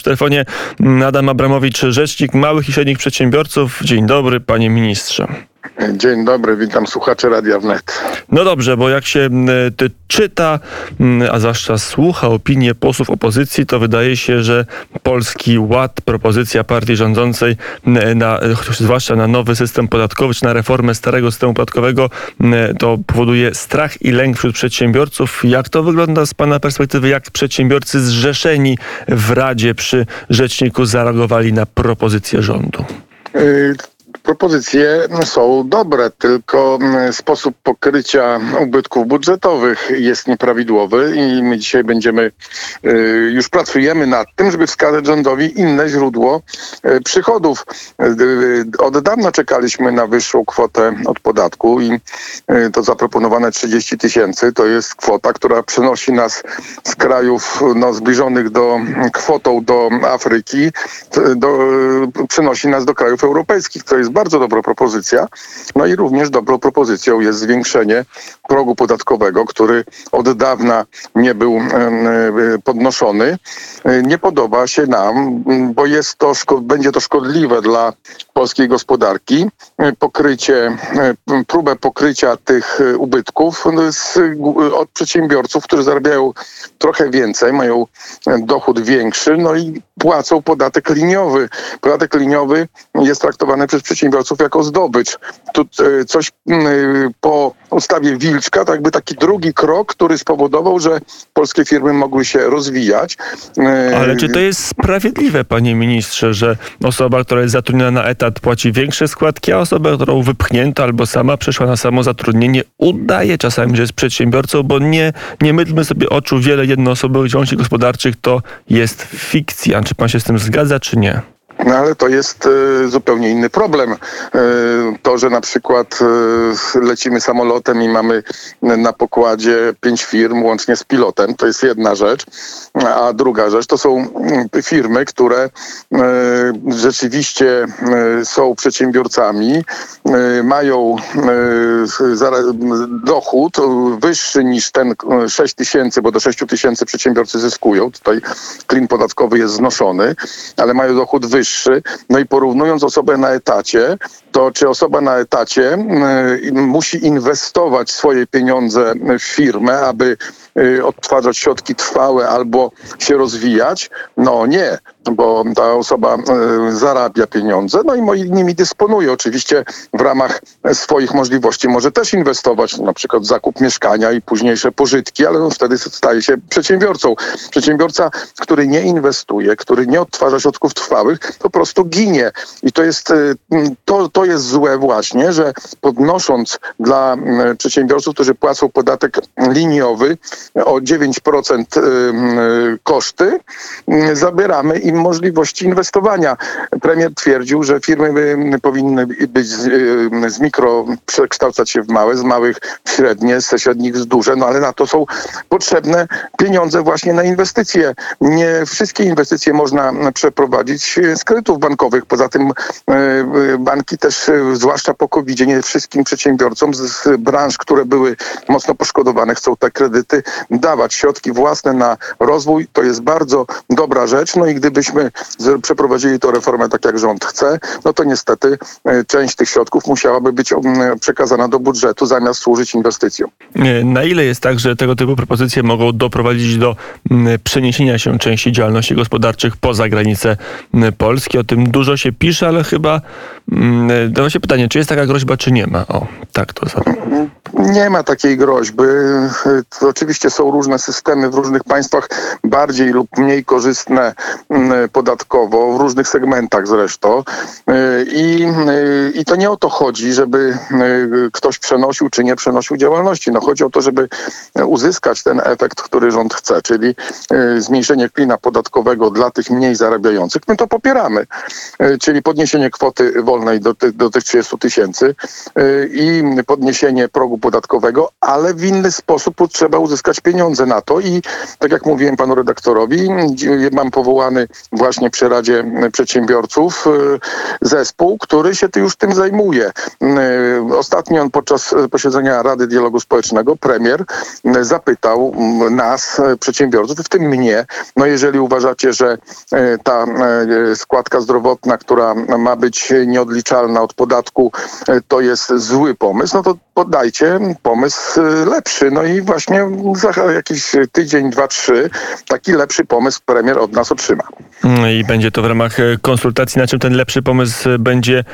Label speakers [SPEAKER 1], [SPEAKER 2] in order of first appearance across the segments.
[SPEAKER 1] W telefonie Adam Abramowicz, rzecznik małych i średnich przedsiębiorców. Dzień dobry, panie ministrze.
[SPEAKER 2] Dzień dobry, witam słuchaczy Radia Wnet.
[SPEAKER 1] No dobrze, bo jak się ty czyta, a zwłaszcza słucha opinię posłów opozycji, to wydaje się, że Polski Ład, propozycja partii rządzącej, na, zwłaszcza na nowy system podatkowy, czy na reformę starego systemu podatkowego, to powoduje strach i lęk wśród przedsiębiorców. Jak to wygląda z Pana perspektywy? Jak przedsiębiorcy zrzeszeni w Radzie przy Rzeczniku zareagowali na propozycję rządu?
[SPEAKER 2] Propozycje są dobre, tylko mm, sposób pokrycia ubytków budżetowych jest nieprawidłowy i my dzisiaj będziemy, y, już pracujemy nad tym, żeby wskazać rządowi inne źródło y, przychodów. Y, od dawna czekaliśmy na wyższą kwotę od podatku i to zaproponowane 30 tysięcy to jest kwota, która przenosi nas z krajów no, zbliżonych do kwotą do Afryki, do, przenosi nas do krajów europejskich, to jest bardzo dobra propozycja. No i również dobrą propozycją jest zwiększenie progu podatkowego, który od dawna nie był e, podnoszony. E, nie podoba się nam, bo jest to, będzie to szkodliwe dla polskiej gospodarki. E, pokrycie, próbę pokrycia tych ubytków z, od przedsiębiorców, którzy zarabiają trochę więcej, mają dochód większy, no i płacą podatek liniowy. Podatek liniowy jest traktowany przez przedsiębiorców jako zdobycz. Tu e, coś mm, e, po ustawie Wilczka, tak jakby taki drugi krok, który spowodował, że polskie firmy mogły się rozwijać.
[SPEAKER 1] E, Ale czy to jest sprawiedliwe, panie ministrze, że osoba, która jest zatrudniona na etat płaci większe składki, a osoba, którą wypchnięto albo sama przeszła na samozatrudnienie, udaje czasami, że jest przedsiębiorcą, bo nie, nie mydlmy sobie oczu, wiele jednoosobowych działalności gospodarczych to jest fikcja. Czy pan się z tym zgadza, czy nie?
[SPEAKER 2] No ale to jest e, zupełnie inny problem. E, to, że na przykład e, lecimy samolotem i mamy na pokładzie pięć firm łącznie z pilotem, to jest jedna rzecz. A druga rzecz to są firmy, które rzeczywiście są przedsiębiorcami, mają dochód wyższy niż ten 6 tysięcy, bo do 6 tysięcy przedsiębiorcy zyskują. Tutaj klin podatkowy jest znoszony, ale mają dochód wyższy wyższy. No i porównując osobę na etacie, to czy osoba na etacie y, musi inwestować swoje pieniądze w firmę, aby odtwarzać środki trwałe albo się rozwijać? No nie bo ta osoba e, zarabia pieniądze, no i nimi dysponuje. Oczywiście w ramach swoich możliwości może też inwestować, na przykład w zakup mieszkania i późniejsze pożytki, ale on wtedy staje się przedsiębiorcą. Przedsiębiorca, który nie inwestuje, który nie odtwarza środków trwałych, po prostu ginie. I to jest, e, to, to jest złe właśnie, że podnosząc dla przedsiębiorców, którzy płacą podatek liniowy o 9% koszty, zabieramy im możliwości inwestowania. Premier twierdził, że firmy powinny być z, y, z mikro przekształcać się w małe, z małych w średnie, ze średnich w duże, no ale na to są potrzebne pieniądze właśnie na inwestycje. Nie wszystkie inwestycje można przeprowadzić z kredytów bankowych. Poza tym y, y, banki też, zwłaszcza po covid nie wszystkim przedsiębiorcom z branż, które były mocno poszkodowane, chcą te kredyty dawać. Środki własne na rozwój to jest bardzo dobra rzecz. No i gdybyśmy przeprowadzili tę reformę tak, jak rząd chce, no to niestety e, część tych środków musiałaby być przekazana do budżetu zamiast służyć inwestycjom.
[SPEAKER 1] E, na ile jest tak, że tego typu propozycje mogą doprowadzić do przeniesienia się części działalności gospodarczych poza granice Polski? O tym dużo się pisze, ale chyba dawa się pytanie, czy jest taka groźba, czy nie ma? O, tak to zadam.
[SPEAKER 2] Nie ma takiej groźby. To oczywiście są różne systemy w różnych państwach, bardziej lub mniej korzystne podatkowo, w różnych segmentach zresztą. I, I to nie o to chodzi, żeby ktoś przenosił czy nie przenosił działalności. No chodzi o to, żeby uzyskać ten efekt, który rząd chce, czyli zmniejszenie klina podatkowego dla tych mniej zarabiających. My to popieramy, czyli podniesienie kwoty wolnej do, do tych 30 tysięcy i podniesienie progu podatkowego, ale w inny sposób trzeba uzyskać pieniądze na to i tak jak mówiłem panu redaktorowi, mam powołany właśnie przy Radzie Przedsiębiorców zespół, który się już tym zajmuje. Ostatnio on podczas posiedzenia Rady Dialogu Społecznego premier zapytał nas, przedsiębiorców, w tym mnie, no jeżeli uważacie, że ta składka zdrowotna, która ma być nieodliczalna od podatku, to jest zły pomysł, no to pomysł lepszy. No i właśnie za jakiś tydzień, dwa, trzy taki lepszy pomysł premier od nas otrzyma.
[SPEAKER 1] I będzie to w ramach konsultacji, na czym ten lepszy pomysł będzie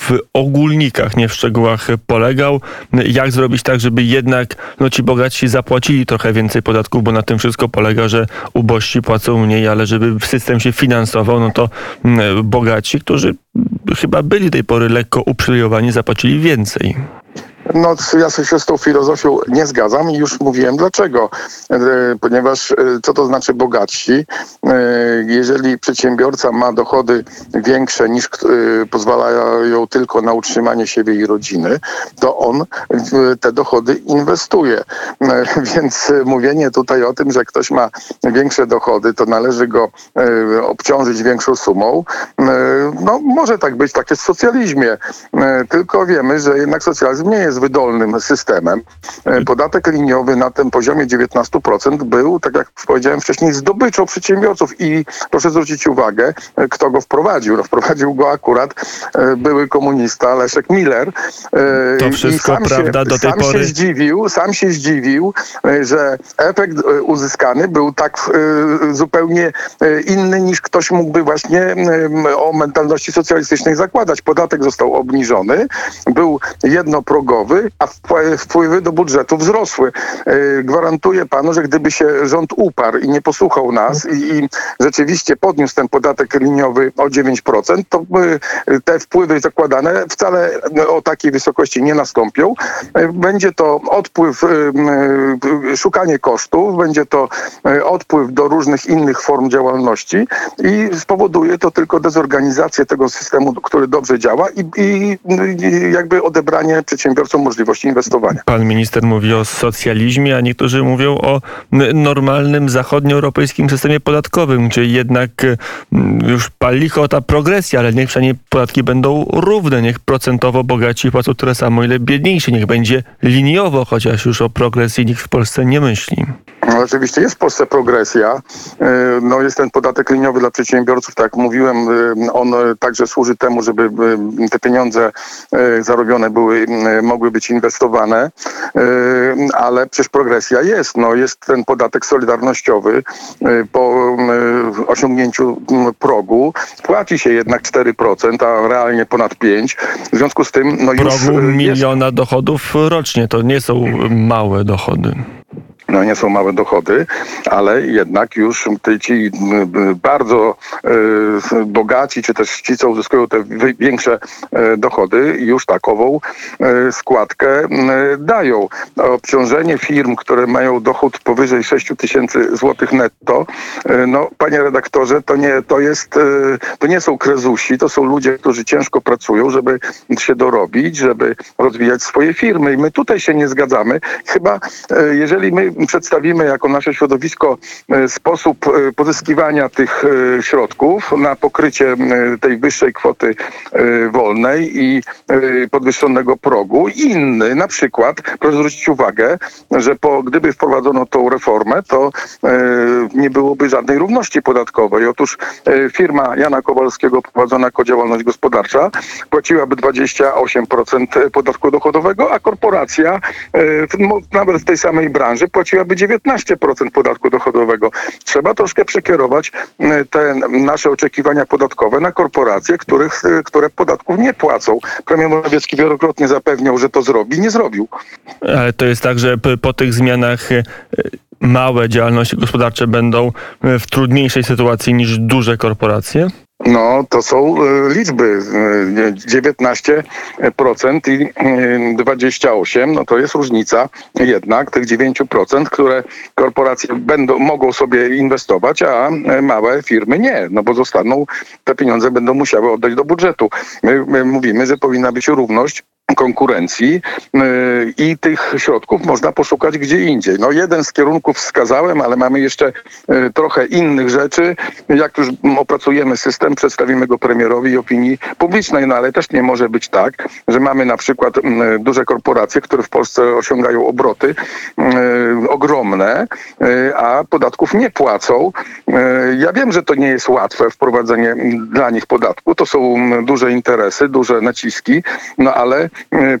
[SPEAKER 1] w ogólnikach, nie w szczegółach polegał. Jak zrobić tak, żeby jednak no, ci bogaci zapłacili trochę więcej podatków, bo na tym wszystko polega, że ubożsi płacą mniej, ale żeby system się finansował, no to bogaci, którzy chyba byli tej pory lekko uprzywilejowani, zapłacili więcej.
[SPEAKER 2] No, ja się z tą filozofią nie zgadzam i już mówiłem dlaczego. E, ponieważ e, co to znaczy bogatsi? E, jeżeli przedsiębiorca ma dochody większe niż pozwalają tylko na utrzymanie siebie i rodziny, to on te dochody inwestuje. Więc mówienie tutaj o tym, że ktoś ma większe dochody, to należy go obciążyć większą sumą. No, może tak być, tak jest w socjalizmie. Tylko wiemy, że jednak socjalizm nie jest wydolnym systemem. E, podatek liniowy na tym poziomie 19% był, tak jak powiedziałem wcześniej, zdobyczą przedsiębiorców i proszę zwrócić uwagę, e, kto go wprowadził. No, wprowadził go akurat e, były komunista Leszek Miller.
[SPEAKER 1] To wszystko
[SPEAKER 2] I sam
[SPEAKER 1] prawda
[SPEAKER 2] się,
[SPEAKER 1] do tej
[SPEAKER 2] sam
[SPEAKER 1] pory.
[SPEAKER 2] Się zdziwił, sam się zdziwił, że efekt uzyskany był tak zupełnie inny niż ktoś mógłby właśnie o mentalności socjalistycznej zakładać. Podatek został obniżony, był jednoprogowy, a wpływy do budżetu wzrosły. E, gwarantuję panu, że gdyby się rząd uparł i nie posłuchał nas i, i rzeczywiście podniósł ten podatek liniowy o 9%, to te wpływy zakładane wcale o takiej wysokości nie nastąpią. E, będzie to odpływ, e, szukanie kosztów, będzie to odpływ do różnych innych form działalności i spowoduje to tylko dezorganizację tego systemu, który dobrze działa i, i jakby odebranie przedsiębiorcom możliwości inwestowania.
[SPEAKER 1] Pan minister mówi o socjalizmie, a niektórzy mówią o normalnym zachodnioeuropejskim systemie podatkowym, gdzie jednak już pali ta progresja, ale niech przynajmniej podatki będą równe, niech procentowo bogaci płacą tyle samo, ile biedniejsi, niech będzie liniowo, chociaż już o progresji nikt w Polsce nie myśli.
[SPEAKER 2] No, oczywiście jest w Polsce progresja. E, no, jest ten podatek liniowy dla przedsiębiorców, tak jak mówiłem, e, on także służy temu, żeby te pieniądze e, zarobione były, mogły być inwestowane, ale przecież progresja jest. No, jest ten podatek solidarnościowy po osiągnięciu progu. Płaci się jednak 4%, a realnie ponad 5%. W związku z tym no
[SPEAKER 1] Progu
[SPEAKER 2] już...
[SPEAKER 1] miliona jest... dochodów rocznie, to nie są małe dochody
[SPEAKER 2] no nie są małe dochody, ale jednak już ci bardzo e, bogaci, czy też ci, co uzyskują te większe e, dochody, już takową e, składkę dają. Obciążenie firm, które mają dochód powyżej 6 tysięcy złotych netto, no panie redaktorze, to nie, to jest, to nie są krezusi, to są ludzie, którzy ciężko pracują, żeby się dorobić, żeby rozwijać swoje firmy i my tutaj się nie zgadzamy. Chyba jeżeli my przedstawimy jako nasze środowisko e, sposób e, pozyskiwania tych e, środków na pokrycie tej wyższej kwoty wolnej i podwyższonego progu. Inny, na przykład, proszę zwrócić uwagę, że po, gdyby wprowadzono tą reformę, to nie byłoby żadnej równości podatkowej. Otóż firma Jana Kowalskiego prowadzona jako działalność gospodarcza płaciłaby 28% podatku dochodowego, a korporacja nawet w tej samej branży płaci płaciłaby 19% podatku dochodowego. Trzeba troszkę przekierować e, te nasze oczekiwania podatkowe na korporacje, których, e, które podatków nie płacą. Premier Morawiecki wielokrotnie zapewniał, że to zrobi, nie zrobił.
[SPEAKER 1] Ale to jest tak, że po tych zmianach e, małe działalności gospodarcze będą w trudniejszej sytuacji niż duże korporacje?
[SPEAKER 2] No, to są e, liczby. 19% e, i 28%, e, no to jest różnica jednak tych 9%, które korporacje będą, mogą sobie inwestować, a małe firmy nie, no bo zostaną, te pieniądze będą musiały oddać do budżetu. My, my mówimy, że powinna być równość konkurencji yy, i tych środków można poszukać gdzie indziej. No jeden z kierunków wskazałem, ale mamy jeszcze yy, trochę innych rzeczy. Jak już opracujemy system, przedstawimy go premierowi i opinii publicznej, no ale też nie może być tak, że mamy na przykład yy, duże korporacje, które w Polsce osiągają obroty yy, ogromne, a podatków nie płacą. Ja wiem, że to nie jest łatwe wprowadzenie mm, dla nich podatku. To są mm, duże interesy, duże naciski, no ale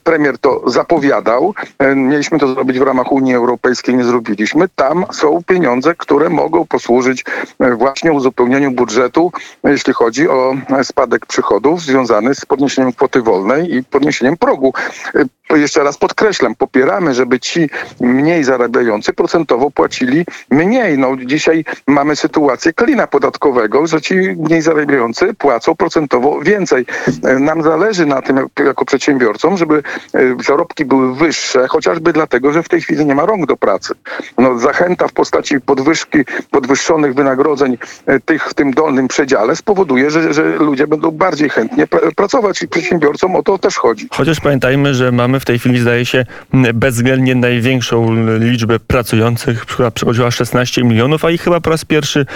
[SPEAKER 2] premier to zapowiadał. E, Mieliśmy to zrobić w ramach Unii Europejskiej, nie zrobiliśmy. Tam są pieniądze, które mogą posłużyć e, właśnie uzupełnieniu budżetu, e, jeśli chodzi o e, spadek przychodów związany z podniesieniem kwoty wolnej i podniesieniem progu. E, Jeszcze raz podkreślam, popieramy, żeby ci mniej zarabiający procentowo płacili mniej. No, dzisiaj mamy sytuację klina podatkowego, że ci mniej zarabiający płacą procentowo więcej. E, Nam zależy na tym jak- jako przedsiębiorcom, żeby e, zarobki były wyższe, chociażby dlatego, że w tej chwili nie ma rąk do pracy. No, zachęta w postaci podwyżki, podwyższonych wynagrodzeń e, tych w tym dolnym przedziale spowoduje, że, że ludzie będą bardziej chętnie pra- pracować i przedsiębiorcom o to też chodzi.
[SPEAKER 1] Chociaż pamiętajmy, że mamy w tej chwili, zdaje się, bezwzględnie największą liczbę pracujących, która przechodziła 16 milionów, a i chyba po raz pierwszy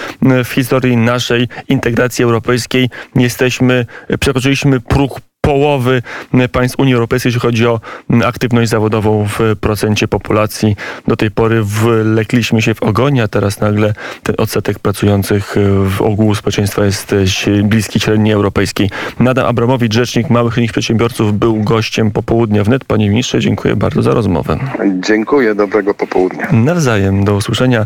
[SPEAKER 1] w historii naszej integracji europejskiej jesteśmy, przekroczyliśmy próg połowy m, państw Unii Europejskiej, jeśli chodzi o aktywność zawodową w procencie populacji. Do tej pory wlekliśmy się w ogonie, a teraz nagle ten odsetek pracujących e, w ogółu społeczeństwa jest e, bliski średniej europejskiej. Nadam Abramowicz, rzecznik małych i przedsiębiorców, był gościem popołudnia wnet. Panie ministrze, dziękuję bardzo za rozmowę.
[SPEAKER 2] Dziękuję, dobrego popołudnia.
[SPEAKER 1] Nawzajem, do usłyszenia.